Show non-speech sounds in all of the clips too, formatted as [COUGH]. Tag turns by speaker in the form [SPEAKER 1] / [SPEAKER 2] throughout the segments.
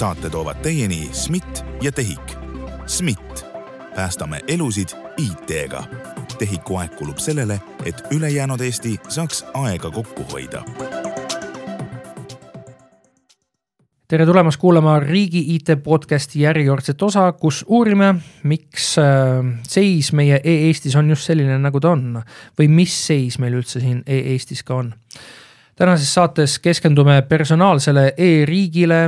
[SPEAKER 1] saate toovad teieni SMIT ja TEHIK. SMIT, päästame elusid IT-ga. TEHIK-u aeg kulub sellele, et ülejäänud Eesti saaks aega kokku hoida
[SPEAKER 2] tere tulemast kuulama Riigi IT podcasti järjekordset osa, kus uurime, miks äh, seis meie e-Eestis on just selline, nagu ta on või mis seis meil üldse siin e-Eestis ka on. Tänases saates keskendume personaalsele e-riigile,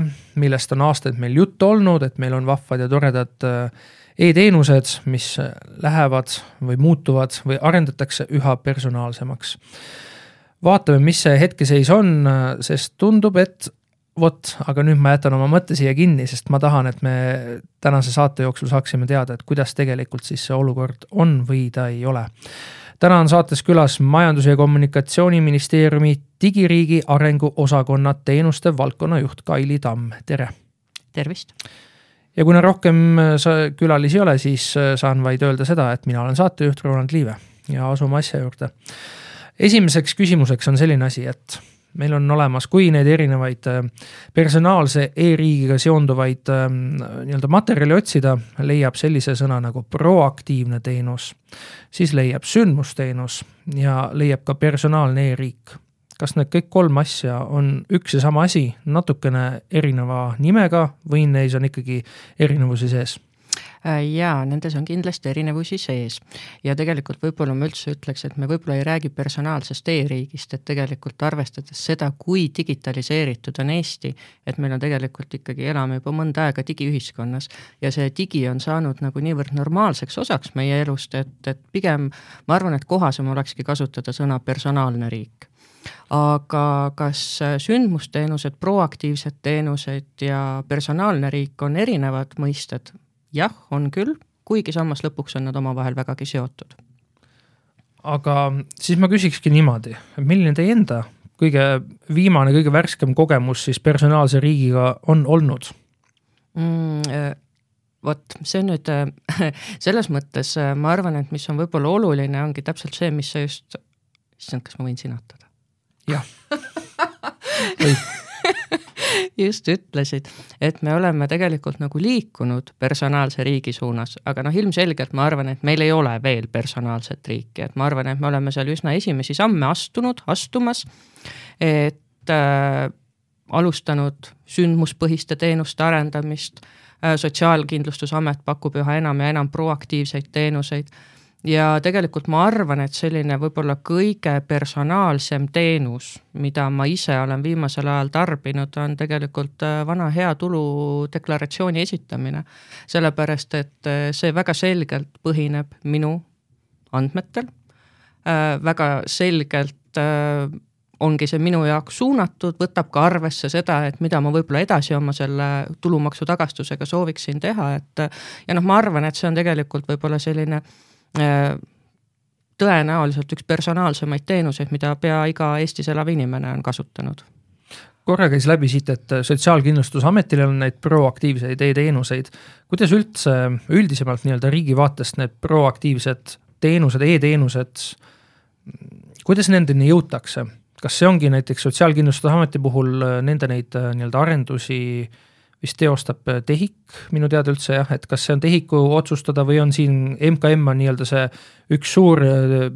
[SPEAKER 2] millest on aastaid meil juttu olnud, et meil on vahvad ja toredad äh, e-teenused, mis lähevad või muutuvad või arendatakse üha personaalsemaks. vaatame, mis see hetkeseis on, sest tundub, et vot, aga nüüd ma jätan oma mõtte siia kinni, sest ma tahan, et me tänase saate jooksul saaksime teada, et kuidas tegelikult siis see olukord on või ta ei ole. Täna on saates külas Majandus- ja Kommunikatsiooniministeeriumi digiriigi arenguosakonna teenuste valdkonnajuht Kaili Tamm, tere.
[SPEAKER 3] tervist.
[SPEAKER 2] ja kuna rohkem külalisi ei ole, siis saan vaid öelda seda, et mina olen saatejuht Roland Liive ja asume asja juurde. esimeseks küsimuseks on selline asi, et meil on olemas, kui neid erinevaid äh, personaalse e-riigiga seonduvaid ähm, nii-öelda materjali otsida, leiab sellise sõna nagu proaktiivne teenus, siis leiab sündmusteenus ja leiab ka personaalne e-riik. kas need kõik kolm asja on üks ja sama asi, natukene erineva nimega või neis on ikkagi erinevusi sees?
[SPEAKER 3] Äh, jaa, nendes on kindlasti erinevusi sees. ja tegelikult võib-olla ma üldse ütleks, et me võib-olla ei räägi personaalsest e-riigist, et tegelikult arvestades seda, kui digitaliseeritud on Eesti, et meil on tegelikult ikkagi, elame juba mõnda aega digiühiskonnas ja see digi on saanud nagu niivõrd normaalseks osaks meie elust, et, et pigem ma arvan, et kohasem olekski kasutada sõna personaalne riik aga kas sündmusteenused, proaktiivsed teenused ja personaalne riik on erinevad mõisted? Jah, on küll, kuigi samas lõpuks on nad omavahel vägagi seotud.
[SPEAKER 2] aga siis ma küsikski niimoodi, milline teie enda kõige viimane, kõige värskem kogemus siis personaalse riigiga on olnud
[SPEAKER 3] mm,? Äh, vot see on nüüd äh, [LAUGHS] selles mõttes, äh, ma arvan, et mis on võib-olla oluline, ongi täpselt see, mis sa just, issand, kas ma võin sinatada?
[SPEAKER 2] jah [LAUGHS] [LAUGHS]
[SPEAKER 3] just ütlesid, et me oleme tegelikult nagu liikunud personaalse riigi suunas, aga noh, ilmselgelt ma arvan, et meil ei ole veel personaalset riiki, et ma arvan, et me oleme seal üsna esimesi samme astunud, astumas. et äh, alustanud sündmuspõhiste teenuste arendamist äh,, Sotsiaalkindlustusamet pakub üha enam ja enam proaktiivseid teenuseid ja tegelikult ma arvan, et selline võib-olla kõige personaalsem teenus, mida ma ise olen viimasel ajal tarbinud, on tegelikult äh, vana hea tuludeklaratsiooni esitamine. sellepärast, et äh, see väga selgelt põhineb minu andmetel, äh, väga selgelt ongi see minu jaoks suunatud, võtab ka arvesse seda, et mida ma võib-olla edasi oma selle tulumaksu tagastusega sooviksin teha, et ja noh, ma arvan, et see on tegelikult võib-olla selline äh, Äh, tõenäoliselt üks personaalsemaid teenuseid, mida pea iga Eestis elav inimene on kasutanud
[SPEAKER 2] korra käis läbi siit, et Sotsiaalkindlustusametil on neid proaktiivseid e-teenuseid. kuidas üldse üldisemalt nii-öelda riigi vaatest need proaktiivsed teenused e, e-teenused, kuidas nendeni jõutakse? kas see ongi näiteks Sotsiaalkindlustusameti puhul nende neid nii-öelda arendusi äh, vist teostab äh, TEHIK minu teada üldse jah, et kas see on TEHIK-u otsustada või on siin MKM on nii-öelda see üks suur äh,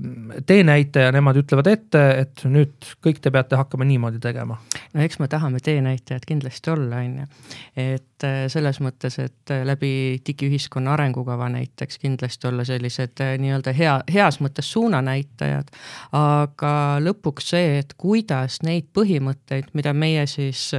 [SPEAKER 2] teenäitaja, nemad ütlevad ette, et nüüd kõik te peate hakkama niimoodi tegema.
[SPEAKER 3] no eks me tahame teenäitajad kindlasti olla, on ju. et äh, selles mõttes, et läbi digiühiskonna arengukava näiteks kindlasti olla sellised nii-öelda hea, heas mõttes suunanäitajad. aga lõpuks see, et kuidas neid põhimõtteid, mida meie siis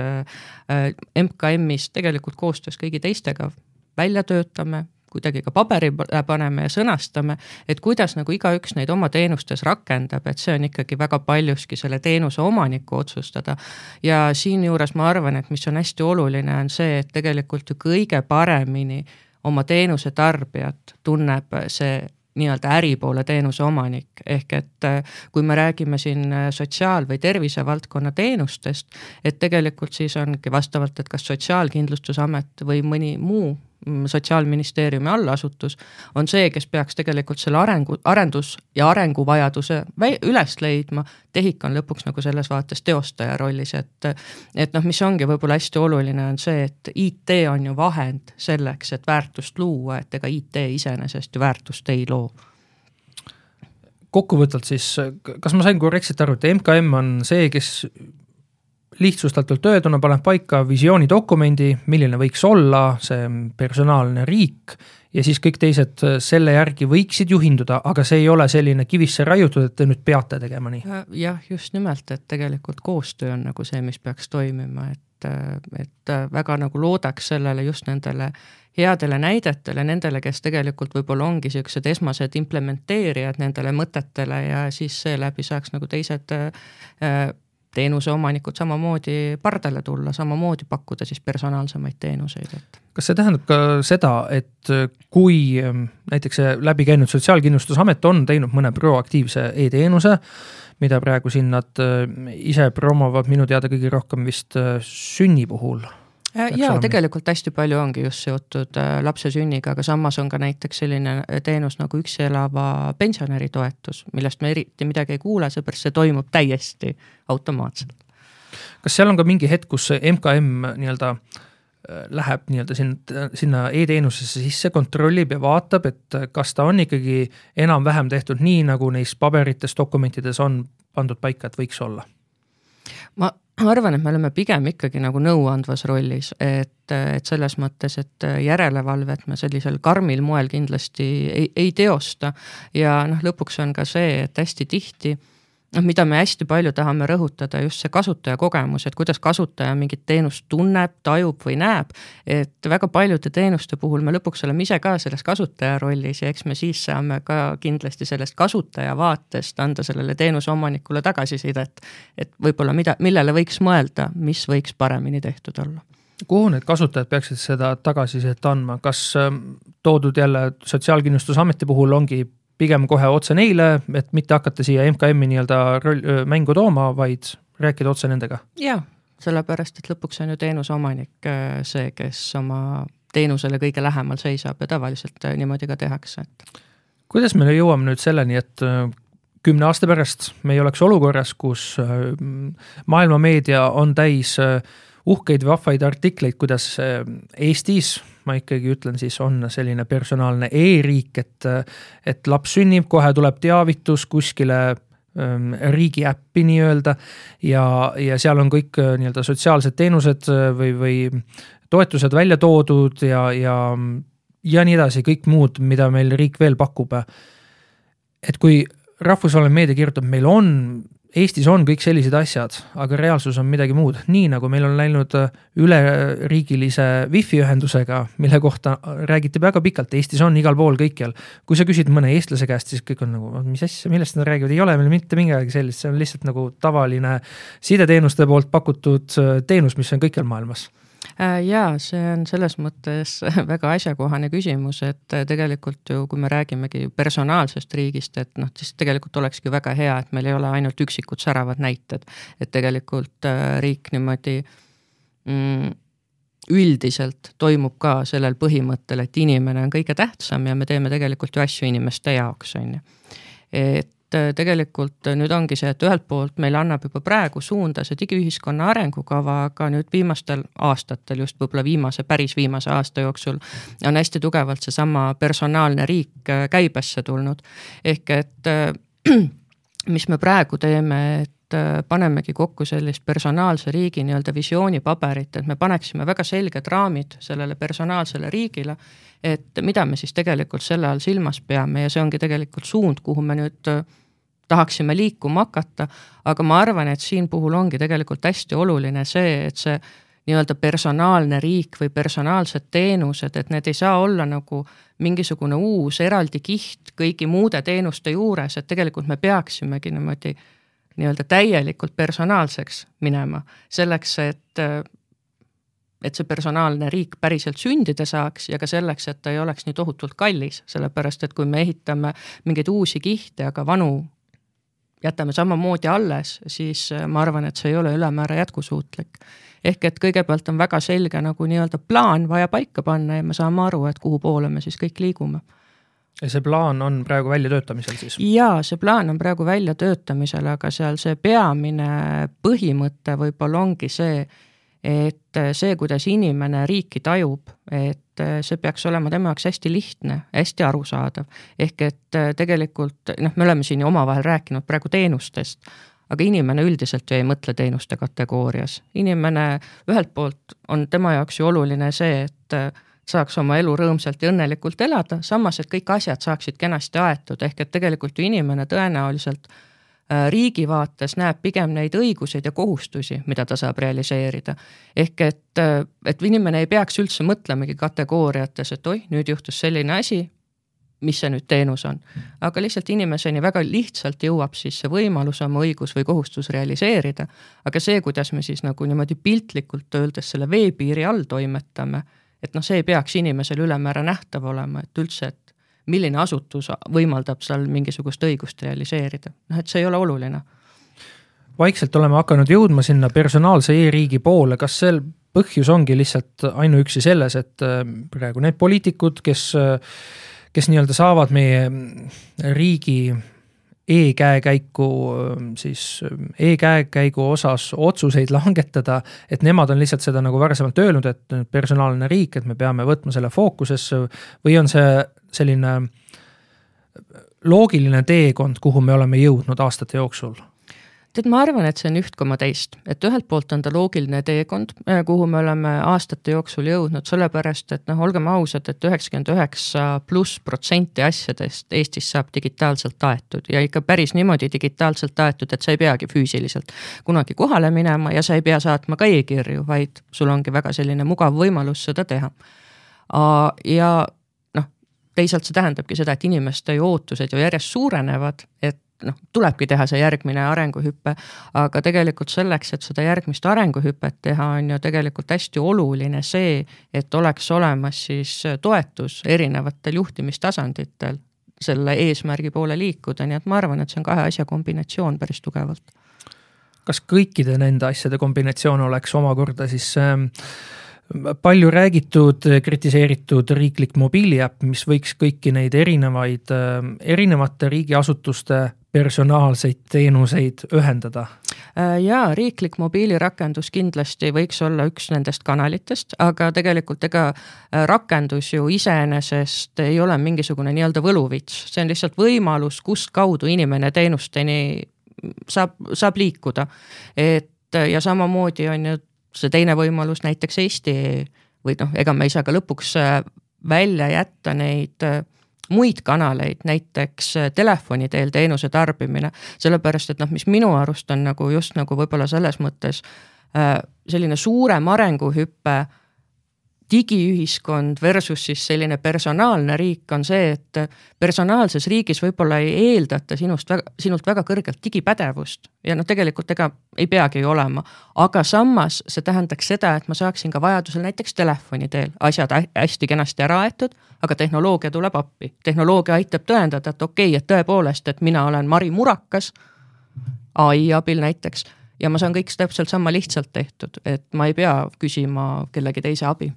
[SPEAKER 3] MKM-is tegelikult koostöös kõigi teistega välja töötame, kuidagi ka paberile paneme ja sõnastame, et kuidas nagu igaüks neid oma teenustes rakendab, et see on ikkagi väga paljuski selle teenuse omaniku otsustada. ja siinjuures ma arvan, et mis on hästi oluline, on see, et tegelikult ju kõige paremini oma teenuse tarbijat tunneb see nii-öelda äripoole teenuse omanik, ehk et äh, kui me räägime siin äh, sotsiaal- või tervisevaldkonna teenustest, et tegelikult siis ongi vastavalt, et kas Sotsiaalkindlustusamet või mõni muu Sotsiaalministeeriumi allasutus, on see, kes peaks tegelikult selle arengu, arendus- ja arenguvajaduse üles leidma. TEHIK on lõpuks nagu selles vaates teostaja rollis, et, et noh, mis ongi võib-olla hästi oluline, on see, et IT on ju vahend selleks, et väärtust luua, et ega IT iseenesest ju väärtust ei loo
[SPEAKER 2] kokkuvõtvalt siis, kas ma sain korrektselt aru, et MKM on see, kes lihtsustatult öelduna paneb paika visioonidokumendi, milline võiks olla see personaalne riik ja siis kõik teised selle järgi võiksid juhinduda, aga see ei ole selline kivisse raiutud, et te nüüd peate tegema nii.
[SPEAKER 3] jah, just nimelt, et tegelikult koostöö on nagu see, mis peaks toimima, et, et väga nagu loodaks sellele just nendele headele näidetele, nendele, kes tegelikult võib-olla ongi niisugused esmased implementeerijad nendele mõtetele ja siis seeläbi saaks nagu teised äh, teenuseomanikud samamoodi pardale tulla, samamoodi pakkuda siis personaalsemaid teenuseid, et.
[SPEAKER 2] kas see tähendab ka seda, et kui ähm, näiteks see läbikäinud Sotsiaalkindlustusamet on teinud mõne proaktiivse e-teenuse, mida praegu siin nad äh, ise promovad minu teada kõige rohkem vist äh, sünni puhul
[SPEAKER 3] jaa, tegelikult hästi palju ongi just seotud äh, lapse sünniga, aga samas on ka näiteks selline äh, teenus nagu üksi elava pensionäri toetus, millest me eriti midagi ei kuule, seepärast see toimub täiesti automaatselt.
[SPEAKER 2] kas seal on ka mingi hetk, kus MKM nii-öelda läheb nii-öelda sinna, sinna e-teenusesse sisse, kontrollib ja vaatab, et kas ta on ikkagi enam-vähem tehtud nii, nagu neis paberites, dokumentides on pandud paika, et võiks olla?
[SPEAKER 3] ma ma arvan, et me oleme pigem ikkagi nagu nõuandvas rollis, et, et selles mõttes, et järelevalvet me sellisel karmil moel kindlasti ei, ei teosta. ja noh, lõpuks on ka see, et hästi tihti noh, mida me hästi palju tahame rõhutada, just see kasutajakogemus, et kuidas kasutaja mingit teenust tunneb, tajub või näeb. et väga paljude teenuste puhul me lõpuks oleme ise ka selles kasutaja rollis ja eks me siis saame ka kindlasti sellest kasutaja vaatest anda sellele teenuse omanikule tagasisidet. et võib-olla mida, millele võiks mõelda, mis võiks paremini tehtud olla
[SPEAKER 2] kuhu need kasutajad peaksid seda tagasisidet andma, kas ähm, toodud jälle Sotsiaalkindlustusameti puhul ongi pigem kohe otse neile, et mitte hakata siia MKM-i nii-öelda roll, mängu tooma, vaid rääkida otse nendega.
[SPEAKER 3] jaa, sellepärast et lõpuks on ju teenuse omanik see, kes oma teenusele kõige lähemal seisab ja tavaliselt niimoodi ka tehakse, et.
[SPEAKER 2] kuidas me jõuame nüüd selleni, et kümne aasta pärast me ei oleks olukorras, kus maailma meedia on täis uhkeid vahvaid artikleid, kuidas Eestis ma ikkagi ütlen, siis on selline personaalne e-riik, et, et laps sünnib, kohe tuleb teavitus kuskile ähm, riigi äppi nii-öelda ja, ja seal on kõik nii-öelda sotsiaalsed teenused või, või toetused välja toodud ja, ja, ja nii edasi, kõik muud, mida meil riik veel pakub. et kui rahvusvaheline meedia kirjutab, meil on Eestis on kõik sellised asjad, aga reaalsus on midagi muud, nii nagu meil on läinud äh, üleriigilise wifi ühendusega, mille kohta räägiti väga pikalt, Eestis on igal pool kõikjal. kui sa küsid mõne eestlase käest, siis kõik on nagu, mis asja, millest nad räägivad, ei ole meil mitte midagi sellist, see on lihtsalt nagu tavaline sideteenuste poolt pakutud äh, teenus, mis on kõikjal maailmas
[SPEAKER 3] Äh, jaa, see on selles mõttes [LAUGHS] väga asjakohane küsimus, et äh, tegelikult ju, kui me räägimegi personaalsest riigist, et noh, siis tegelikult olekski väga hea, et meil ei ole ainult üksikud säravad näited. et tegelikult äh, riik niimoodi mm, üldiselt toimub ka sellel põhimõttel, et inimene on kõige tähtsam ja me teeme tegelikult ju asju inimeste jaoks, on ju. et et äh, tegelikult nüüd ongi see, et ühelt poolt meile annab juba praegu suunda see digiühiskonna arengukava, aga nüüd viimastel aastatel, just võib-olla viimase, päris viimase aasta jooksul on hästi tugevalt seesama personaalne riik äh, käibesse tulnud. ehk et äh, [CLEARS THROAT] mis me praegu teeme, et panemegi kokku sellist personaalse riigi nii-öelda visioonipaberit, et me paneksime väga selged raamid sellele personaalsele riigile. et mida me siis tegelikult selle all silmas peame ja see ongi tegelikult suund, kuhu me nüüd tahaksime liikuma hakata. aga ma arvan, et siin puhul ongi tegelikult hästi oluline see, et see nii-öelda personaalne riik või personaalsed teenused, et need ei saa olla nagu mingisugune uus eraldi kiht kõigi muude teenuste juures, et tegelikult me peaksimegi niimoodi nii-öelda täielikult personaalseks minema selleks, et et see personaalne riik päriselt sündida saaks ja ka selleks, et ta ei oleks nii tohutult kallis, sellepärast et kui me ehitame mingeid uusi kihte, aga vanu jätame samamoodi alles, siis ma arvan, et see ei ole ülemäära jätkusuutlik. ehk et kõigepealt on väga selge nagu nii-öelda plaan vaja paika panna ja me saame aru, et kuhu poole me siis kõik liigume
[SPEAKER 2] ja see plaan on praegu väljatöötamisel siis?
[SPEAKER 3] jaa, see plaan on praegu väljatöötamisel, aga seal see peamine põhimõte võib-olla ongi see, et see, kuidas inimene riiki tajub, et see peaks olema tema jaoks hästi lihtne, hästi arusaadav. ehk et tegelikult noh, me oleme siin ju omavahel rääkinud praegu teenustest, aga inimene üldiselt ju ei mõtle teenuste kategoorias. inimene ühelt poolt on tema jaoks ju oluline see, et saaks oma elu rõõmsalt ja õnnelikult elada, samas et kõik asjad saaksid kenasti aetud, ehk et tegelikult ju inimene tõenäoliselt äh, riigi vaates näeb pigem neid õiguseid ja kohustusi, mida ta saab realiseerida. ehk et, äh, et inimene ei peaks üldse mõtlemagi kategooriates, et oih, nüüd juhtus selline asi, mis see nüüd teenus on. aga lihtsalt inimeseni väga lihtsalt jõuab siis see võimalus oma õigus või kohustus realiseerida. aga see, kuidas me siis nagu niimoodi piltlikult öeldes selle veepiiri all toimetame et noh, see ei peaks inimesele ülemäära nähtav olema, et üldse, et milline asutus võimaldab seal mingisugust õigust realiseerida, noh et see ei ole oluline.
[SPEAKER 2] vaikselt oleme hakanud jõudma sinna personaalse e-riigi poole, kas sel põhjus ongi lihtsalt ainuüksi selles, et äh, praegu need poliitikud, kes, äh, kes nii-öelda saavad meie riigi e-käekäiku siis e-käekäigu osas otsuseid langetada, et nemad on lihtsalt seda nagu varasemalt öelnud, et personaalne riik, et me peame võtma selle fookusesse või on see selline loogiline teekond, kuhu me oleme jõudnud aastate jooksul
[SPEAKER 3] tead, ma arvan, et see on üht koma teist, et ühelt poolt on ta loogiline teekond, äh, kuhu me oleme aastate jooksul jõudnud, sellepärast et noh, olgem ausad, et üheksakümmend üheksa pluss protsenti asjadest Eestis saab digitaalselt aetud ja ikka päris niimoodi digitaalselt aetud, et sa ei peagi füüsiliselt kunagi kohale minema ja sa ei pea saatma ka e-kirju, vaid sul ongi väga selline mugav võimalus seda teha. ja noh, teisalt see tähendabki seda, et inimeste ju ootused ju järjest suurenevad, et noh, tulebki teha see järgmine arenguhüpe, aga tegelikult selleks, et seda järgmist arenguhüpet teha, on ju tegelikult hästi oluline see, et oleks olemas siis toetus erinevatel juhtimistasanditel selle eesmärgi poole liikuda, nii et ma arvan, et see on kahe asja kombinatsioon päris tugevalt.
[SPEAKER 2] kas kõikide nende asjade kombinatsioon oleks omakorda siis äh, palju räägitud, kritiseeritud riiklik mobiiliäpp, mis võiks kõiki neid erinevaid, äh, erinevate riigiasutuste personaalseid teenuseid ühendada?
[SPEAKER 3] Äh, jaa, riiklik mobiilirakendus kindlasti võiks olla üks nendest kanalitest, aga tegelikult ega äh, rakendus ju iseenesest ei ole mingisugune nii-öelda võluvits, see on lihtsalt võimalus, kust kaudu inimene teenusteni saab, saab liikuda. et ja samamoodi on ju see teine võimalus näiteks Eesti või noh, ega me ei saa ka lõpuks äh, välja jätta neid äh, muid kanaleid, näiteks äh, telefoni teel teenuse tarbimine, sellepärast et noh, mis minu arust on nagu just nagu võib-olla selles mõttes selline suurem arenguhüpe digiühiskond versus siis selline personaalne riik on see, et personaalses riigis võib-olla ei eeldata sinust sinult väga kõrgelt digipädevust ja noh, tegelikult ega ei peagi ju olema. aga samas see tähendaks seda, et ma saaksin ka vajadusel näiteks telefoni teel asjad hästi kenasti ära aetud, aga tehnoloogia tuleb appi. tehnoloogia aitab tõendada, et okei okay,, et tõepoolest, et mina olen Mari Murakas ai abil näiteks ja ma saan kõik täpselt sama lihtsalt tehtud, et ma ei pea küsima kellegi teise abi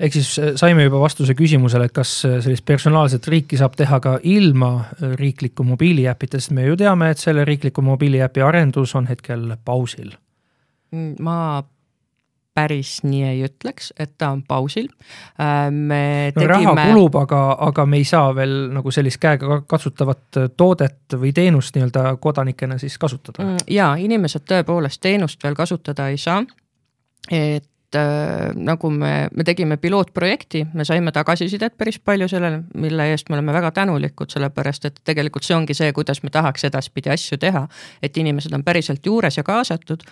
[SPEAKER 2] ehk siis äh, saime juba vastuse küsimusele, et kas äh, sellist personaalset riiki saab teha ka ilma äh, riikliku mobiiliäpita, sest me ju teame, et selle riikliku mobiiliäpi arendus on hetkel pausil.
[SPEAKER 3] Mm, ma päris nii ei ütleks, et ta on pausil.
[SPEAKER 2] me no, tegime. raha kulub, aga, aga me ei saa veel nagu sellist käega katsutavat toodet või teenust nii-öelda kodanikena siis kasutada.
[SPEAKER 3] Mm, ja inimesed tõepoolest teenust veel kasutada ei saa. et äh, nagu me, me tegime pilootprojekti, me saime tagasisidet päris palju sellele, mille eest me oleme väga tänulikud, sellepärast et tegelikult see ongi see, kuidas me tahaks edaspidi asju teha. et inimesed on päriselt juures ja kaasatud.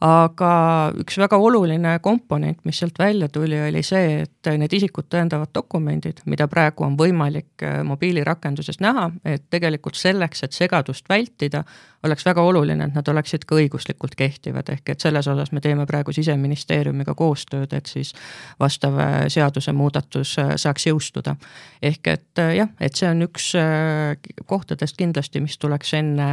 [SPEAKER 3] aga üks väga oluline komponent, mis sealt välja tuli, oli see, et need isikut tõendavad dokumendid, mida praegu on võimalik äh, mobiilirakenduses näha, et tegelikult selleks, et segadust vältida, oleks väga oluline, et nad oleksid ka õiguslikult kehtivad, ehk et selles osas me teeme praegu siseministeeriumiga koostööd, et siis vastav äh, seadusemuudatus äh, saaks jõustuda. ehk et äh, jah, et see on üks kohtadest kindlasti, mis tuleks enne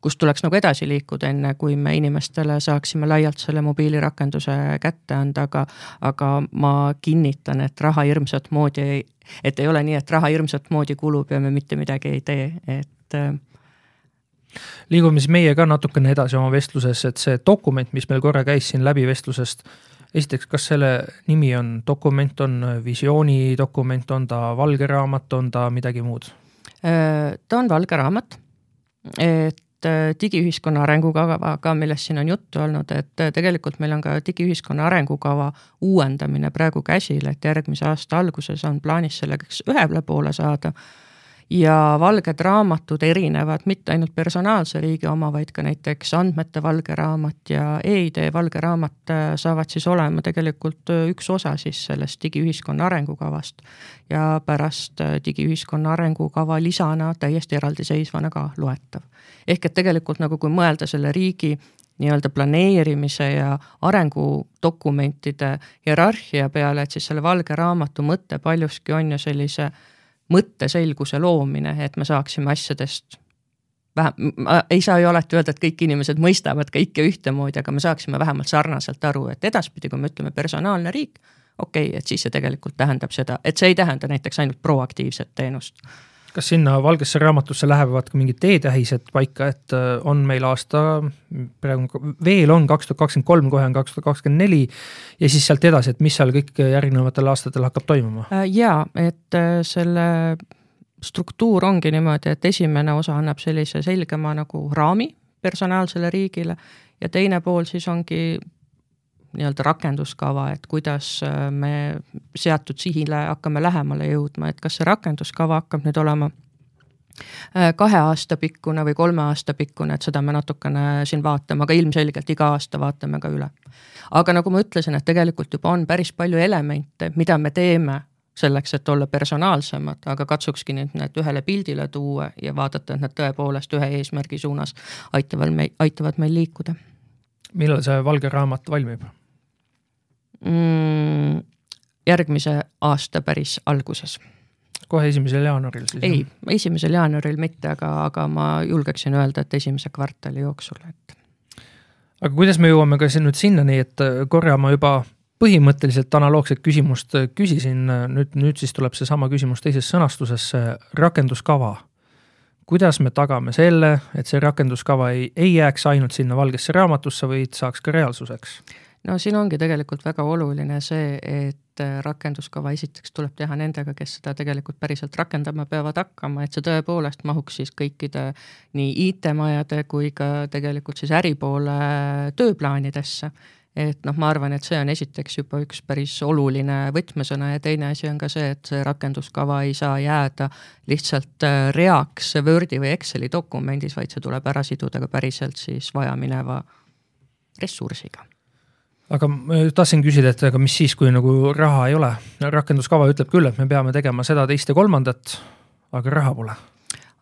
[SPEAKER 3] kust tuleks nagu edasi liikuda, enne kui me inimestele saaksime laialt selle mobiilirakenduse kätte anda, aga aga ma kinnitan, et raha hirmsat moodi ei, et ei ole nii, et raha hirmsat moodi kulub ja me mitte midagi ei tee, et
[SPEAKER 2] liigume siis meie ka natukene edasi oma vestluses, et see dokument, mis meil korra käis siin läbi vestlusest, esiteks, kas selle nimi on dokument, on visioonidokument, on ta valge raamat, on ta midagi muud?
[SPEAKER 3] Äh, ta on valge raamat, et äh, digiühiskonna arengukava ka, millest siin on juttu olnud, et äh, tegelikult meil on ka digiühiskonna arengukava uuendamine praegu käsil, et järgmise aasta alguses on plaanis selleks ühele poole saada ja valged raamatud erinevad mitte ainult personaalse riigi oma, vaid ka näiteks andmete valge raamat ja e-idee valge raamat äh, saavad siis olema tegelikult äh, üks osa siis sellest digiühiskonna arengukavast. ja pärast äh, digiühiskonna arengukava lisana täiesti eraldiseisvana ka loetav. ehk et tegelikult nagu kui mõelda selle riigi nii-öelda planeerimise ja arengudokumentide hierarhia peale, et siis selle valge raamatu mõte paljuski on ju sellise äh, mõtteselguse loomine, et me saaksime asjadest vähem, ma ei saa ju alati öelda, et kõik inimesed mõistavad kõike ühtemoodi, aga me saaksime vähemalt sarnaselt aru, et edaspidi, kui me ütleme personaalne riik, okei okay,, et siis see tegelikult tähendab seda, et see ei tähenda näiteks ainult proaktiivset teenust
[SPEAKER 2] kas sinna valgesse raamatusse lähevad ka mingid teetähised paika, et äh, on meil aasta, praegu veel on kaks tuhat kakskümmend kolm, kohe on kaks tuhat kakskümmend neli ja siis sealt edasi, et mis seal kõik järgnevatel aastatel hakkab toimuma?
[SPEAKER 3] Äh, jaa, et äh, selle struktuur ongi niimoodi, et esimene osa annab sellise selgema nagu raami personaalsele riigile ja teine pool siis ongi nii-öelda rakenduskava, et kuidas äh, me seatud sihile hakkame lähemale jõudma, et kas see rakenduskava hakkab nüüd olema äh, kahe aasta pikkune või kolme aasta pikkune, et seda me natukene siin vaatame, aga ilmselgelt iga aasta vaatame ka üle. aga nagu ma ütlesin, et tegelikult juba on päris palju elemente, mida me teeme selleks, et olla personaalsemad, aga katsukski nüüd need ühele pildile tuua ja vaadata, et nad tõepoolest ühe eesmärgi suunas aitavad meil, aitavad meil liikuda.
[SPEAKER 2] millal see valge raamat valmib?
[SPEAKER 3] Mm, järgmise aasta päris alguses.
[SPEAKER 2] kohe esimesel jaanuaril siis?
[SPEAKER 3] ei, esimesel jaanuaril mitte, aga, aga ma julgeksin öelda, et esimese kvartali jooksul, et.
[SPEAKER 2] aga kuidas me jõuame ka siin nüüd sinnani, et korra ma juba põhimõtteliselt analoogset küsimust küsisin, nüüd, nüüd siis tuleb seesama küsimus teises sõnastuses, rakenduskava. kuidas me tagame selle, et see rakenduskava ei, ei jääks ainult sinna valgesse raamatusse, vaid saaks ka reaalsuseks?
[SPEAKER 3] No siin ongi tegelikult väga oluline see, et äh, rakenduskava esiteks tuleb teha nendega, kes seda tegelikult päriselt rakendama peavad hakkama, et see tõepoolest mahuks siis kõikide nii IT-majade kui ka tegelikult siis äripoole tööplaanidesse. Et noh, ma arvan, et see on esiteks juba üks päris oluline võtmesõna ja teine asi on ka see, et see rakenduskava ei saa jääda lihtsalt äh, reaks Wordi või Exceli dokumendis, vaid see tuleb ära siduda ka päriselt siis vajamineva ressursiga
[SPEAKER 2] aga ma tahtsin küsida, et aga mis siis, kui nagu raha ei ole? rakenduskava ütleb küll, et me peame tegema seda, teist ja kolmandat, aga raha pole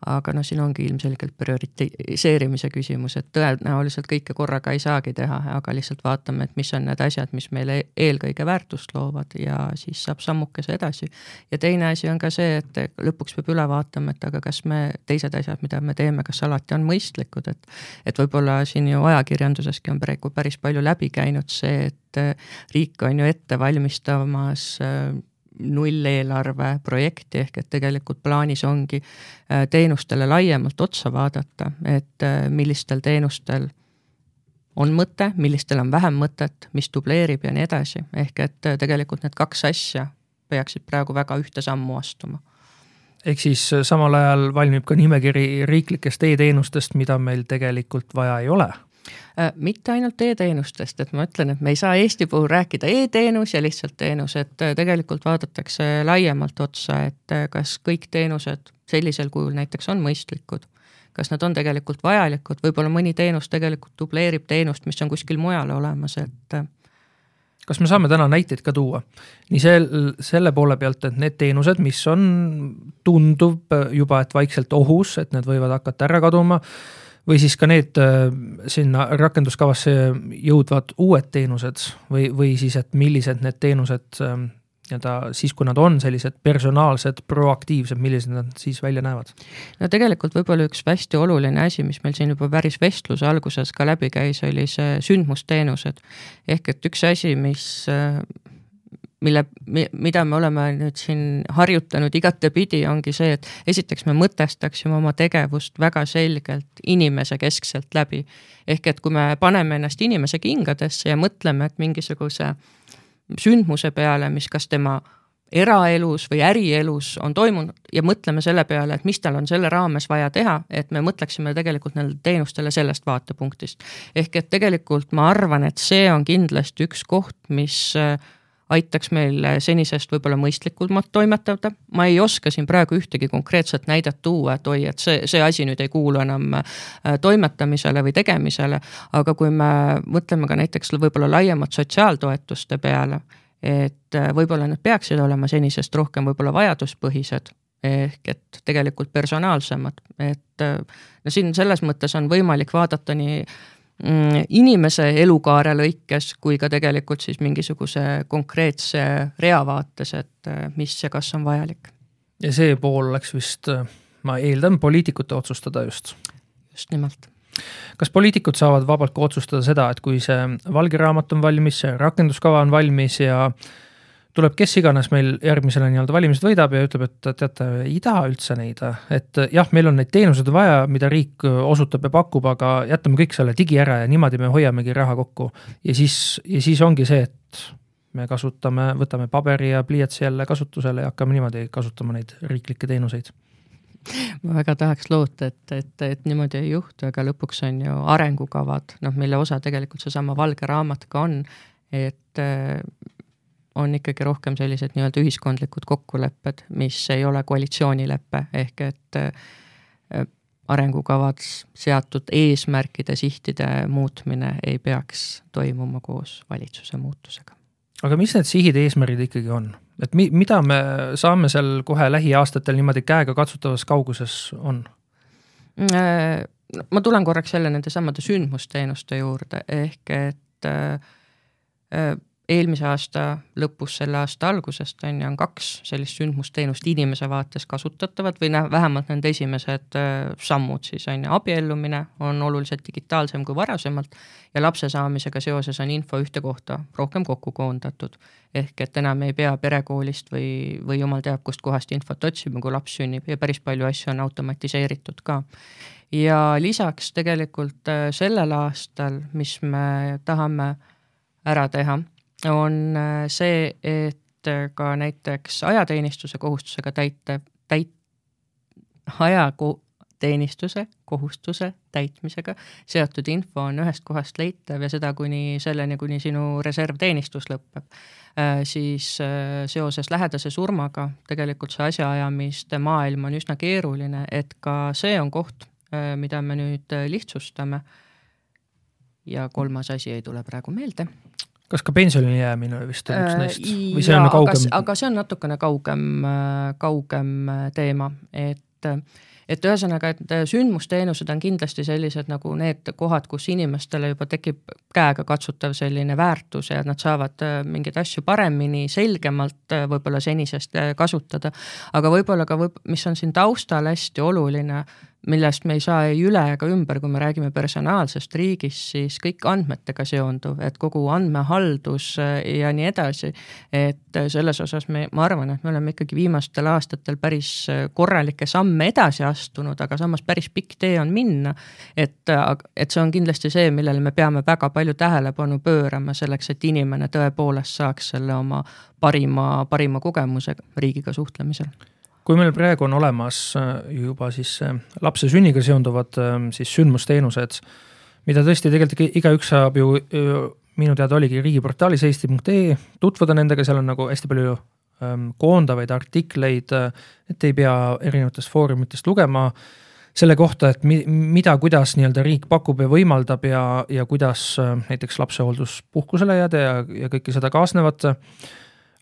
[SPEAKER 3] aga noh, siin ongi ilmselgelt prioritiseerimise küsimus, et tõenäoliselt kõike korraga ei saagi teha, aga lihtsalt vaatame, et mis on need asjad, mis meile eelkõige väärtust loovad ja siis saab sammukese edasi. ja teine asi on ka see, et lõpuks peab üle vaatama, et aga kas me, teised asjad, mida me teeme, kas alati on mõistlikud, et et võib-olla siin ju ajakirjanduseski on praegu päris palju läbi käinud see, et riik on ju ette valmistamas nulleelarve projekti, ehk et tegelikult plaanis ongi äh, teenustele laiemalt otsa vaadata, et äh, millistel teenustel on mõte, millistel on vähem mõtet, mis dubleerib ja nii edasi, ehk et äh, tegelikult need kaks asja peaksid praegu väga ühte sammu astuma.
[SPEAKER 2] Ehk siis samal ajal valmib ka nimekiri riiklikest e-teenustest, mida meil tegelikult vaja ei ole
[SPEAKER 3] mitte ainult e-teenustest, et ma ütlen, et me ei saa Eesti puhul rääkida e-teenus ja lihtsalt teenus, et äh, tegelikult vaadatakse laiemalt otsa, et äh, kas kõik teenused sellisel kujul näiteks on mõistlikud. kas nad on tegelikult vajalikud, võib-olla mõni teenus tegelikult dubleerib teenust, mis on kuskil mujal olemas, et
[SPEAKER 2] kas me saame täna näiteid ka tuua? nii sel, selle poole pealt, et need teenused, mis on, tundub juba, et vaikselt ohus, et need võivad hakata ära kaduma või siis ka need äh, sinna rakenduskavasse jõudvad uued teenused või, või siis, et millised need teenused ähm, nii-öelda siis, kui nad on sellised personaalsed, proaktiivsed, millised nad siis välja näevad?
[SPEAKER 3] no tegelikult võib-olla üks hästi oluline asi, mis meil siin juba päris vestluse alguses ka läbi käis, oli see sündmusteenused. ehk et üks asi, mis mille, mida me oleme nüüd siin harjutanud igatepidi, ongi see, et esiteks me mõtestaksime oma tegevust väga selgelt inimese keskselt läbi. ehk et kui me paneme ennast inimese kingadesse ja mõtleme, et mingisuguse sündmuse peale, mis kas tema eraelus või ärielus on toimunud ja mõtleme selle peale, et mis tal on selle raames vaja teha, et me mõtleksime tegelikult nendele teenustele sellest vaatepunktist. ehk et tegelikult ma arvan, et see on kindlasti üks koht, mis äh, aitaks meil senisest võib-olla mõistlikumalt toimetada. ma ei oska siin praegu ühtegi konkreetset näidet tuua, et oi, et see, see asi nüüd ei kuulu enam äh, toimetamisele või tegemisele. aga kui me mõtleme ka näiteks võib-olla laiemalt sotsiaaltoetuste peale, et äh, võib-olla need peaksid olema senisest rohkem võib-olla vajaduspõhised ehk et tegelikult personaalsemad, et no siin selles mõttes on võimalik vaadata nii inimese elukaare lõikes kui ka tegelikult siis mingisuguse konkreetse rea vaates, et äh, mis ja kas on vajalik.
[SPEAKER 2] ja see pool oleks vist, äh, ma eeldan, poliitikute otsustada just.
[SPEAKER 3] just nimelt
[SPEAKER 2] kas poliitikud saavad vabalt ka otsustada seda, et kui see valge raamat on valmis, rakenduskava on valmis ja äh, tuleb kes iganes meil järgmisele nii-öelda valimised võidab ja ütleb, et teate, ei taha üldse neid, et jah, meil on neid teenuseid vaja, mida riik osutab ja pakub, aga jätame kõik selle digi ära ja niimoodi me hoiamegi raha kokku. ja siis, ja siis ongi see, et me kasutame, võtame paberi ja pliiatsi jälle kasutusele ja hakkame niimoodi kasutama neid riiklikke teenuseid
[SPEAKER 3] ma väga tahaks loota, et, et, et niimoodi ei juhtu, aga lõpuks on ju arengukavad, noh, mille osa tegelikult seesama valge raamat ka on, et on ikkagi rohkem sellised nii-öelda ühiskondlikud kokkulepped, mis ei ole koalitsioonilepe, ehk et äh, arengukavad seatud eesmärkide, sihtide muutmine ei peaks toimuma koos valitsuse muutusega.
[SPEAKER 2] aga mis need sihid, eesmärgid ikkagi on? et mi-, mida me saame seal kohe lähiaastatel niimoodi käega katsutavas kauguses on?
[SPEAKER 3] Äh, ma tulen korraks jälle nende samade sündmusteenuste juurde, ehk et äh, eelmise aasta lõpus, selle aasta algusest on ju, on kaks sellist sündmusteenust inimese vaates kasutatavad või noh, vähemalt nende esimesed äh, sammud siis on ju, abiellumine on oluliselt digitaalsem kui varasemalt ja lapse saamisega seoses on info ühte kohta rohkem kokku koondatud. ehk et enam ei pea perekoolist või, või jumal teab kust kohast infot otsima, kui laps sünnib ja päris palju asju on automatiseeritud ka ja lisaks tegelikult äh, sellel aastal, mis me tahame ära teha on äh, see, et äh, ka näiteks ajateenistuse kohustusega täitev, täit-, ajateenistuse kohustuse täitmisega seotud info on ühest kohast leitav ja seda kuni selleni, kuni sinu reservteenistus lõpeb äh,. siis seoses lähedase surmaga tegelikult see asjaajamiste maailm on üsna keeruline, et ka see on koht mida me nüüd lihtsustame. ja kolmas asi ei tule praegu meelde
[SPEAKER 2] kas ka pensionile jäämine vist on üks äh, neist või see on kaugem?
[SPEAKER 3] aga see on natukene kaugem, äh, kaugem äh, teema, et et ühesõnaga, et sündmusteenused on kindlasti sellised nagu need kohad, kus inimestele juba tekib käegakatsutav selline väärtus ja nad saavad mingeid asju paremini, selgemalt võib-olla senisest kasutada. aga võib-olla ka võib, mis on siin taustal hästi oluline millest me ei saa ei üle ega ümber, kui me räägime personaalsest riigist, siis kõik andmetega seonduv, et kogu andmehaldus äh, ja nii edasi. et äh, selles osas me, ma arvan, et me oleme ikkagi viimastel aastatel päris äh, korralikke samme edasi astunud, aga samas päris pikk tee on minna. et, et see on kindlasti see, millele me peame väga palju tähelepanu pöörama selleks, et inimene tõepoolest saaks selle oma parima, parima kogemuse riigiga suhtlemisel
[SPEAKER 2] kui meil praegu on olemas äh, juba siis äh, lapse sünniga seonduvad äh, siis sündmusteenused, mida tõesti tegelikult igaüks saab ju, minu teada oligi riigiportaalis eesti.ee tutvuda nendega, seal on nagu hästi palju ähm, koondavaid artikleid, et ei pea erinevatest foorumitest lugema selle kohta, et mi-, mida, kuidas nii-öelda riik pakub ja võimaldab ja, ja kuidas näiteks lapsehoolduspuhkusele jääda ja, ja kõike seda kaasnevat.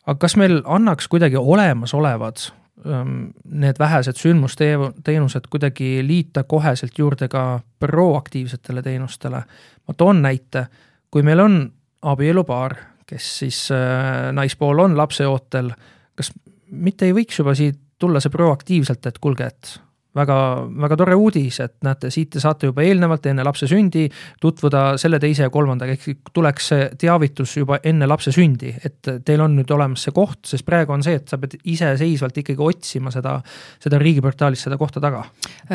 [SPEAKER 2] aga kas meil annaks kuidagi olemasolevad need vähesed sündmusteenused kuidagi liita koheselt juurde ka proaktiivsetele teenustele. ma toon näite, kui meil on abielupaar, kes siis äh, naispool on lapseootel, kas mitte ei võiks juba siit tulla see proaktiivselt, et kuulge, et väga, väga tore uudis, et näete, siit te saate juba eelnevalt, enne lapse sündi tutvuda selle, teise ja kolmandaga, ehk tuleks see teavitus juba enne lapse sündi, et teil on nüüd olemas see koht, sest praegu on see, et sa pead iseseisvalt ikkagi otsima seda, seda riigiportaalis seda kohta taga.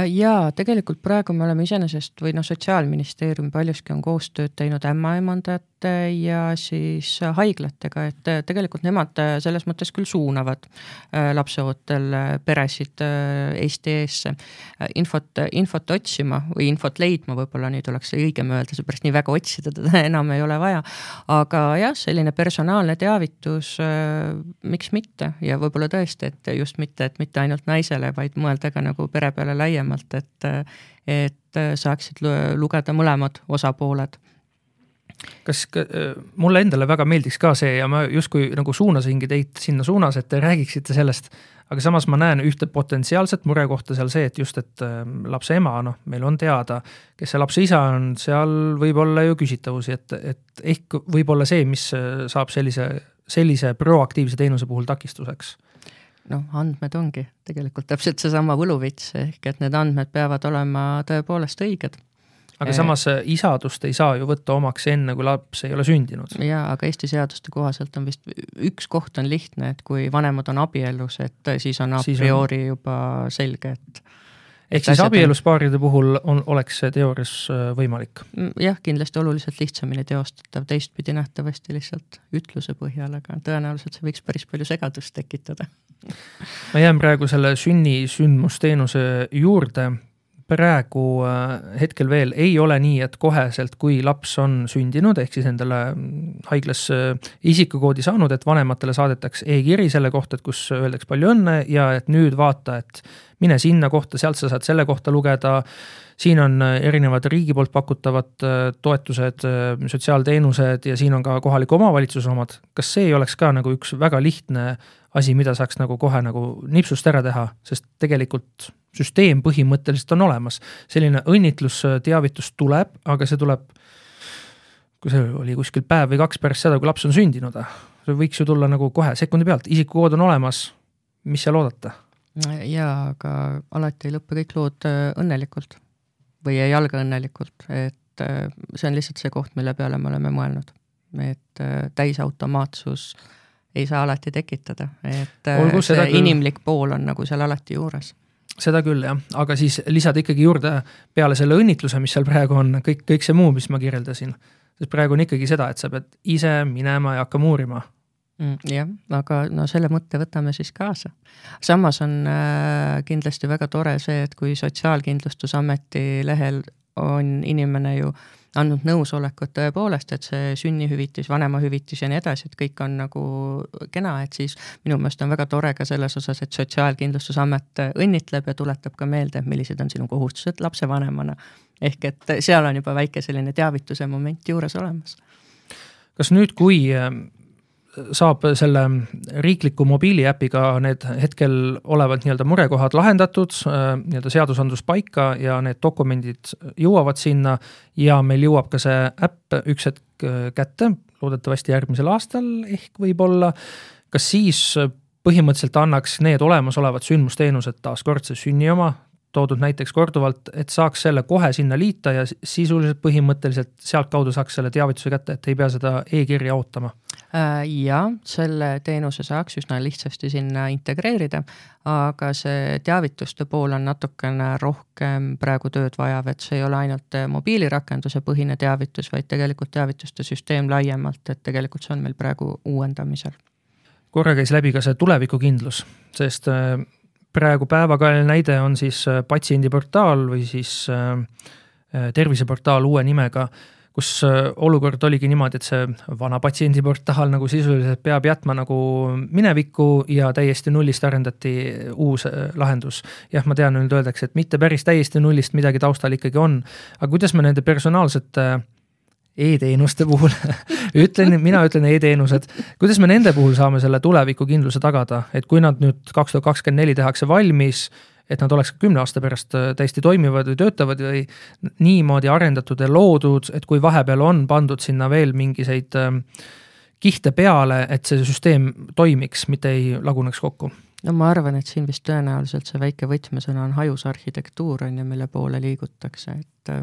[SPEAKER 3] jaa, tegelikult praegu me oleme iseenesest või noh, Sotsiaalministeerium paljuski on koostööd teinud ämmaemandajate ja siis haiglatega, et tegelikult nemad selles mõttes küll suunavad äh, lapseootel peresid äh, Eesti eesse sisse infot, infot otsima või infot leidma, võib-olla nüüd oleks õigem öelda, seepärast nii väga otsida teda [LAUGHS] enam ei ole vaja. aga jah, selline personaalne teavitus, äh, miks mitte ja võib-olla tõesti, et just mitte, et mitte ainult naisele, vaid mõelda ka nagu pere peale laiemalt, et, et saaksid lugeda mõlemad osapooled
[SPEAKER 2] kas mulle endale väga meeldiks ka see ja ma justkui nagu suunasingi teid sinna suunas, et te räägiksite sellest aga samas ma näen ühte potentsiaalset murekohta seal see, et just, et ähm, lapse ema, noh, meil on teada, kes see lapse isa on, seal võib olla ju küsitavusi, et, et ehk võib olla see, mis äh, saab sellise, sellise proaktiivse teenuse puhul takistuseks.
[SPEAKER 3] Noh, andmed ongi tegelikult täpselt seesama võluvits, ehk et need andmed peavad olema tõepoolest õiged
[SPEAKER 2] aga samas äh, isadust ei saa ju võtta omaks enne, kui laps ei ole sündinud.
[SPEAKER 3] jaa, aga Eesti seaduste kohaselt on vist, üks koht on lihtne, et kui vanemad on abielus, et siis on a priori juba selge, et
[SPEAKER 2] ehk siis abielus paaride puhul on, oleks see teoorias võimalik?
[SPEAKER 3] Jah, kindlasti oluliselt lihtsamini teostatav, teistpidi nähtavasti lihtsalt ütluse põhjal, aga tõenäoliselt see võiks päris palju segadust tekitada.
[SPEAKER 2] ma jään praegu selle sünnisündmusteenuse juurde praegu äh, hetkel veel ei ole nii, et koheselt, kui laps on sündinud, ehk siis endale mm, haiglas äh, isikukoodi saanud, et vanematele saadetakse e-kiri selle kohta, et kus öeldakse palju õnne ja et nüüd vaata, et mine sinna kohta, sealt sa saad selle kohta lugeda. Siin on äh, erinevad riigi poolt pakutavad toetused, sotsiaalteenused ja siin on ka kohaliku omavalitsuse omad. kas see ei oleks ka nagu üks väga lihtne asi, mida saaks nagu kohe nagu nipsust ära teha, sest tegelikult süsteem põhimõtteliselt on olemas. selline õnnitlusteavitus tuleb, aga see tuleb, kui see oli kuskil päev või kaks pärast seda, kui laps on sündinud. see võiks ju tulla nagu kohe sekundi pealt, isikukood on olemas, mis seal oodata?
[SPEAKER 3] jaa, aga alati ei lõppe kõik lood äh, õnnelikult või ei alga õnnelikult, et äh, see on lihtsalt see koht, mille peale me oleme mõelnud. et äh, täisautomaatsus ei saa alati tekitada, et Olgu, see inimlik pool on nagu seal alati juures
[SPEAKER 2] seda küll jah, aga siis lisada ikkagi juurde peale selle õnnitluse, mis seal praegu on, kõik, kõik see muu, mis ma kirjeldasin. sest praegu on ikkagi seda, et sa pead ise minema ja hakkama uurima.
[SPEAKER 3] Jah, aga no selle mõtte võtame siis kaasa. samas on äh, kindlasti väga tore see, et kui Sotsiaalkindlustusameti lehel on inimene ju äh, andnud nõusolekut tõepoolest, et see sünnihüvitis, vanemahüvitis ja nii edasi, et kõik on nagu kena, et siis minu meelest on väga tore ka selles osas, et Sotsiaalkindlustusamet õnnitleb ja tuletab ka meelde, millised on sinu kohustused lapsevanemana. ehk et seal on juba väike selline teavituse moment juures olemas.
[SPEAKER 2] kas nüüd, kui saab selle riikliku mobiiliäpiga need hetkel olevad nii-öelda murekohad lahendatud, äh, nii-öelda seadusandlus paika ja need dokumendid jõuavad sinna ja meil jõuab ka see äpp üks hetk äh, kätte, loodetavasti järgmisel aastal ehk võib-olla. kas siis põhimõtteliselt annaks need olemasolevad sündmusteenused taaskord see sünni oma, toodud näiteks korduvalt, et saaks selle kohe sinna liita ja sisuliselt põhimõtteliselt sealtkaudu saaks selle teavituse kätte, et ei pea seda e-kirja ootama?
[SPEAKER 3] Äh, jah, selle teenuse saaks üsna lihtsasti sinna integreerida, aga see teavituste pool on natukene rohkem praegu tööd vajav, et see ei ole ainult mobiilirakenduse põhine teavitus, vaid tegelikult teavituste süsteem laiemalt, et tegelikult see on meil praegu uuendamisel.
[SPEAKER 2] Korra käis läbi ka see tulevikukindlus, sest äh, praegu päevakajaline näide on siis äh, patsiendiportaal või siis äh, äh, terviseportaal uue nimega, kus olukord oligi niimoodi, et see vana patsiendiportaal nagu sisuliselt peab jätma nagu minevikku ja täiesti nullist arendati uus lahendus. jah, ma tean, nüüd öeldakse, et mitte päris täiesti nullist, midagi taustal ikkagi on, aga kuidas me nende personaalsete e-teenuste puhul [LAUGHS] ütlen, mina ütlen e-teenused, kuidas me nende puhul saame selle tulevikukindluse tagada, et kui nad nüüd kaks tuhat kakskümmend neli tehakse valmis, et nad oleks kümne aasta pärast äh, täiesti toimivad või töötavad või niimoodi arendatud ja loodud, et kui vahepeal on pandud sinna veel mingisuguseid ähm, kihte peale, et see süsteem toimiks, mitte ei laguneks kokku?
[SPEAKER 3] no ma arvan, et siin vist tõenäoliselt see väike võtmesõna on hajus arhitektuur, on ju, mille poole liigutakse, et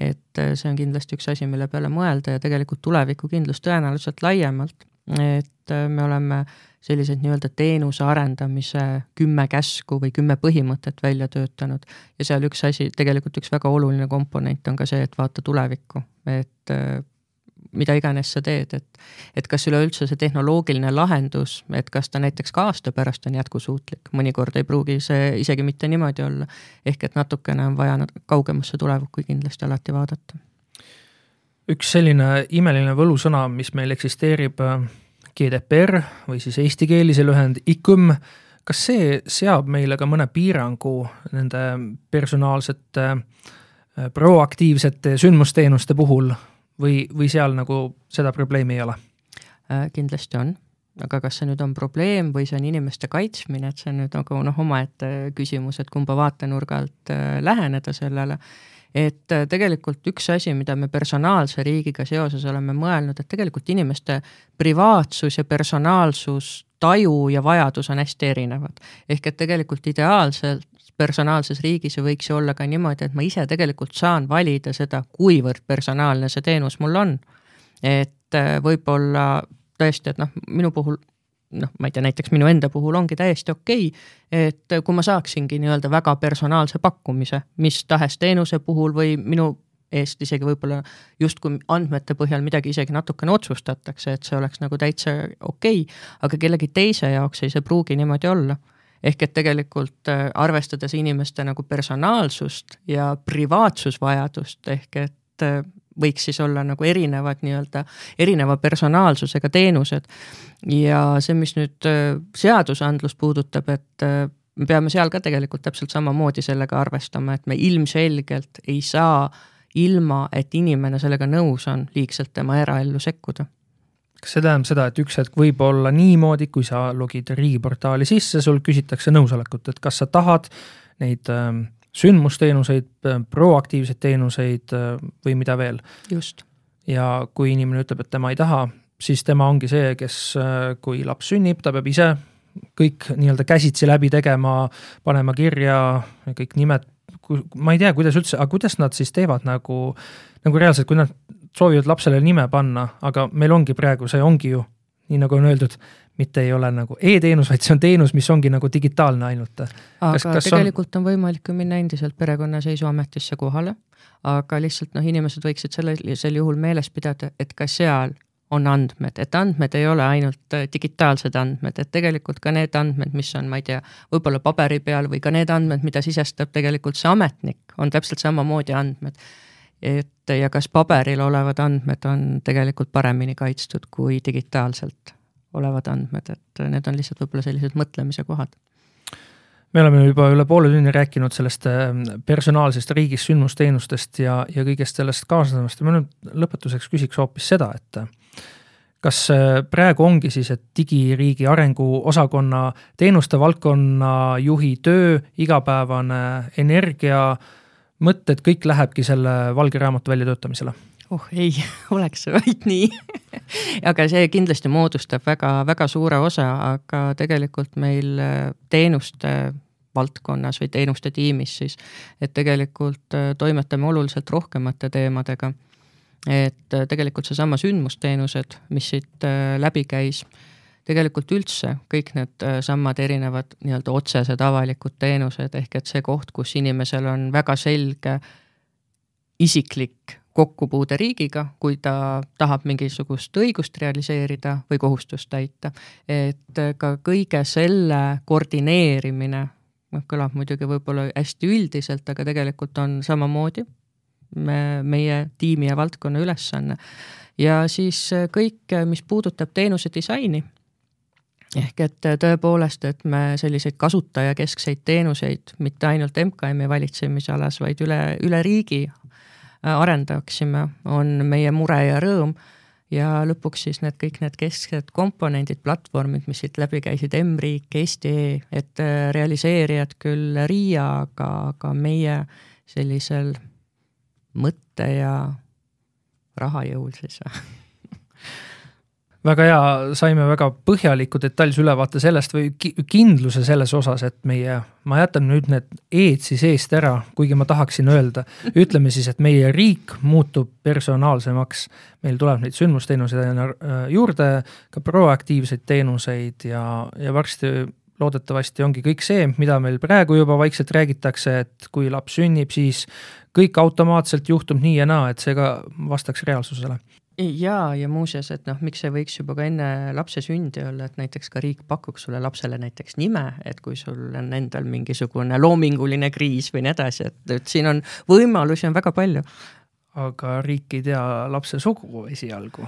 [SPEAKER 3] et see on kindlasti üks asi, mille peale mõelda ja tegelikult tulevikukindlus tõenäoliselt laiemalt, et me oleme sellised nii-öelda teenuse arendamise kümme käsku või kümme põhimõtet välja töötanud ja seal üks asi, tegelikult üks väga oluline komponent on ka see, et vaata tulevikku, et mida iganes sa teed, et et kas üleüldse see tehnoloogiline lahendus, et kas ta näiteks ka aasta pärast on jätkusuutlik, mõnikord ei pruugi see isegi mitte niimoodi olla. ehk et natukene on vaja kaugemasse tulevikku kindlasti alati vaadata.
[SPEAKER 2] Üks selline imeline võlusõna, mis meil eksisteerib, GDPR või siis eesti keelise lühend ICUM, kas see seab meile ka mõne piirangu nende personaalsete proaktiivsete sündmusteenuste puhul või, või seal nagu seda probleemi ei ole?
[SPEAKER 3] Äh, kindlasti on, aga kas see nüüd on probleem või see on inimeste kaitsmine, et see on nüüd nagu noh, omaette küsimus, et kumba vaatenurga alt äh, läheneda sellele et äh, tegelikult üks asi, mida me personaalse riigiga seoses oleme mõelnud, et tegelikult inimeste privaatsus ja personaalsus, taju ja vajadus on hästi erinevad. ehk et tegelikult ideaalselt personaalses riigis ju võiks ju olla ka niimoodi, et ma ise tegelikult saan valida seda, kuivõrd personaalne see teenus mul on. et äh, võib-olla tõesti, et noh, minu puhul noh, ma ei tea, näiteks minu enda puhul ongi täiesti okei okay,, et kui ma saaksingi nii-öelda väga personaalse pakkumise mis tahes teenuse puhul või minu eest isegi võib-olla justkui andmete põhjal midagi isegi natukene otsustatakse, et see oleks nagu täitsa okei okay,, aga kellegi teise jaoks ei see pruugi niimoodi olla. Ehk et tegelikult äh, arvestades inimeste nagu personaalsust ja privaatsusvajadust, ehk et äh, võiks siis olla nagu erinevad nii-öelda, erineva personaalsusega teenused. ja see, mis nüüd äh, seadusandlust puudutab, et me peame seal ka tegelikult täpselt samamoodi sellega arvestama, et me ilmselgelt ei saa ilma, et inimene sellega nõus on, liigselt tema eraellu sekkuda
[SPEAKER 2] kas see tähendab seda, et üks hetk võib olla niimoodi, kui sa logid riigiportaali sisse, sul küsitakse nõusolekut, et kas sa tahad neid äh, sündmusteenuseid äh,, proaktiivseid teenuseid äh, või mida veel.
[SPEAKER 3] just.
[SPEAKER 2] ja kui inimene ütleb, et tema ei taha, siis tema ongi see, kes äh,, kui laps sünnib, ta peab ise kõik nii-öelda käsitsi läbi tegema, panema kirja kõik nimed, ma ei tea, kuidas üldse, aga kuidas nad siis teevad nagu, nagu reaalselt, kui nad soovivad lapsele nime panna, aga meil ongi praegu, see ongi ju, nii nagu on öeldud, mitte ei ole nagu e-teenus, vaid see on teenus, mis ongi nagu digitaalne ainult.
[SPEAKER 3] aga kas, kas tegelikult on... on võimalik ju minna endiselt perekonnaseisuametisse kohale, aga lihtsalt noh, inimesed võiksid selle, sel juhul meeles pidada, et ka seal on andmed, et andmed ei ole ainult äh, digitaalsed andmed, et tegelikult ka need andmed, mis on, ma ei tea, võib-olla paberi peal või ka need andmed, mida sisestab tegelikult see ametnik, on täpselt samamoodi andmed et ja kas paberil olevad andmed on tegelikult paremini kaitstud kui digitaalselt olevad andmed, et need on lihtsalt võib-olla sellised mõtlemise kohad
[SPEAKER 2] me oleme juba üle poole tunni rääkinud sellest ähm, personaalsest riigist sündmusteenustest ja, ja kõigest sellest kaasnevast ja ma nüüd lõpetuseks küsiks hoopis seda, et kas äh, praegu ongi siis, et digiriigi arenguosakonna teenuste valdkonna juhi töö, igapäevane energia äh, mõtted, kõik lähebki selle valge raamatu väljatöötamisele?
[SPEAKER 3] Oh ei, [LAUGHS] oleks see vaid nii aga see kindlasti moodustab väga-väga suure osa, aga tegelikult meil äh, teenuste valdkonnas või teenuste tiimis siis, et tegelikult äh, toimetame oluliselt rohkemate teemadega. et äh, tegelikult seesama sündmusteenused, mis siit läbi käis tegelikult üldse kõik need samad erinevad nii-öelda otsesed avalikud teenused, ehk et see koht, kus inimesel on väga selge isiklik kokkupuude riigiga, kui ta tahab mingisugust õigust realiseerida või kohustust täita. et ka kõige selle koordineerimine, noh, kõlab muidugi võib-olla hästi üldiselt, aga tegelikult on samamoodi me, meie tiimi ja valdkonna ülesanne. ja siis kõik, mis puudutab teenuse disaini ehk et tõepoolest, et me selliseid kasutajakeskseid teenuseid mitte ainult MKM-i valitsemisalas, vaid üle, üle riigi arendaksime, on meie mure ja rõõm. ja lõpuks siis need kõik need kesksed komponendid, platvormid, mis siit läbi käisid, M-riik, Eesti.ee, et äh, realiseerijad küll RIA, aga, aga meie sellisel mõtte ja rahajõul siis
[SPEAKER 2] väga hea, saime väga põhjaliku detailse ülevaate sellest või kindluse selles osas, et meie, ma jätan nüüd need E-d siis eest ära, kuigi ma tahaksin öelda, ütleme siis, et meie riik muutub personaalsemaks. meil tuleb neid sündmusteenuseid äh, juurde, ka proaktiivseid teenuseid ja, ja varsti loodetavasti ongi kõik see, mida meil praegu juba vaikselt räägitakse, et kui laps sünnib, siis kõik automaatselt juhtub nii ja naa, et see ka vastaks reaalsusele
[SPEAKER 3] jaa, ja muuseas, et noh, miks see võiks juba ka enne lapse sündi olla, et näiteks ka riik pakuks sulle lapsele näiteks nime, et kui sul on endal mingisugune loominguline kriis või nii edasi, et, et siin on võimalusi on väga palju.
[SPEAKER 2] aga riik ei tea lapse sugu esialgu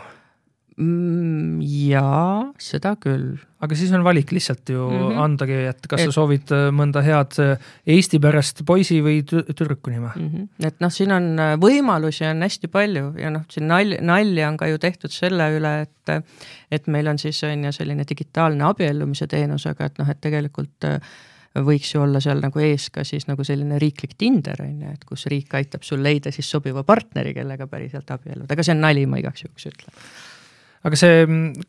[SPEAKER 3] mm,? jaa, seda küll.
[SPEAKER 2] aga siis on valik lihtsalt ju mm -hmm. andagi, et kas et... sa soovid äh, mõnda head äh, Eesti pärast poisi või tüdruku nime
[SPEAKER 3] mm. -hmm. et noh, siin on äh, võimalusi on hästi palju ja noh, siin nalja, nalja on ka ju tehtud selle üle, et et meil on siis on ju selline digitaalne abiellumise teenus, aga et noh, et tegelikult võiks ju olla seal nagu ees ka siis nagu selline riiklik Tinder on ju, et kus riik aitab sul leida siis sobiva partneri, kellega päriselt abielluda, aga see on nali, ma igaks juhuks ütlen
[SPEAKER 2] aga see,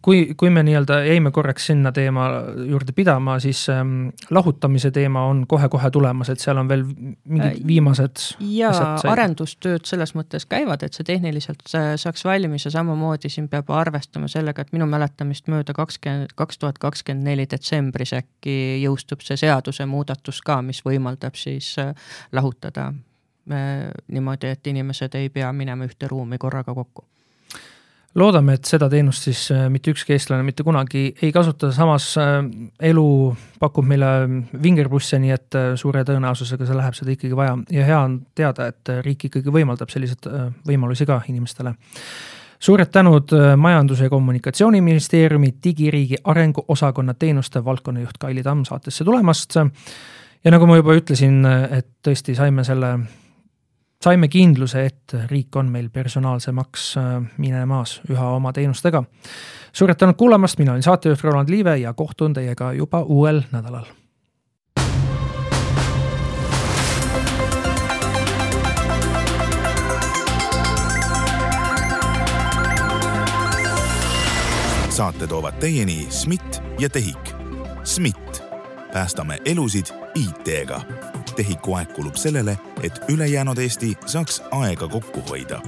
[SPEAKER 2] kui, kui me nii-öelda jäime korraks sinna teema juurde pidama, siis ähm, lahutamise teema on kohe-kohe tulemas, et seal on veel mingid äh, viimased.
[SPEAKER 3] ja arendustööd selles mõttes käivad, et see tehniliselt saaks valmis ja samamoodi siin peab arvestama sellega, et minu mäletamist mööda kakskümmend, kaks tuhat kakskümmend neli detsembris äkki jõustub see seadusemuudatus ka, mis võimaldab siis äh, lahutada äh, niimoodi, et inimesed ei pea minema ühte ruumi korraga kokku
[SPEAKER 2] loodame, et seda teenust siis äh, mitte ükski eestlane mitte kunagi ei kasuta, samas äh, elu pakub meile vingerpusse, nii et äh, suure tõenäosusega see läheb seda ikkagi vaja ja hea on teada, et riik ikkagi võimaldab selliseid võimalusi ka inimestele. suured tänud Majandus- ja Kommunikatsiooniministeeriumi digiriigi arenguosakonna teenuste valdkonnajuht Kaili Tamm saatesse tulemast. ja nagu ma juba ütlesin, et tõesti saime selle saime kindluse, et riik on meil personaalsemaks äh, minemas üha oma teenustega. suured tänud kuulamast, mina olin saatejuht Roland Liive ja kohtun teiega juba uuel nädalal.
[SPEAKER 1] saate toovad teieni SMIT ja TEHIK. SMIT, päästame elusid IT-ga tehiku aeg kulub sellele, et ülejäänud Eesti saaks aega kokku hoida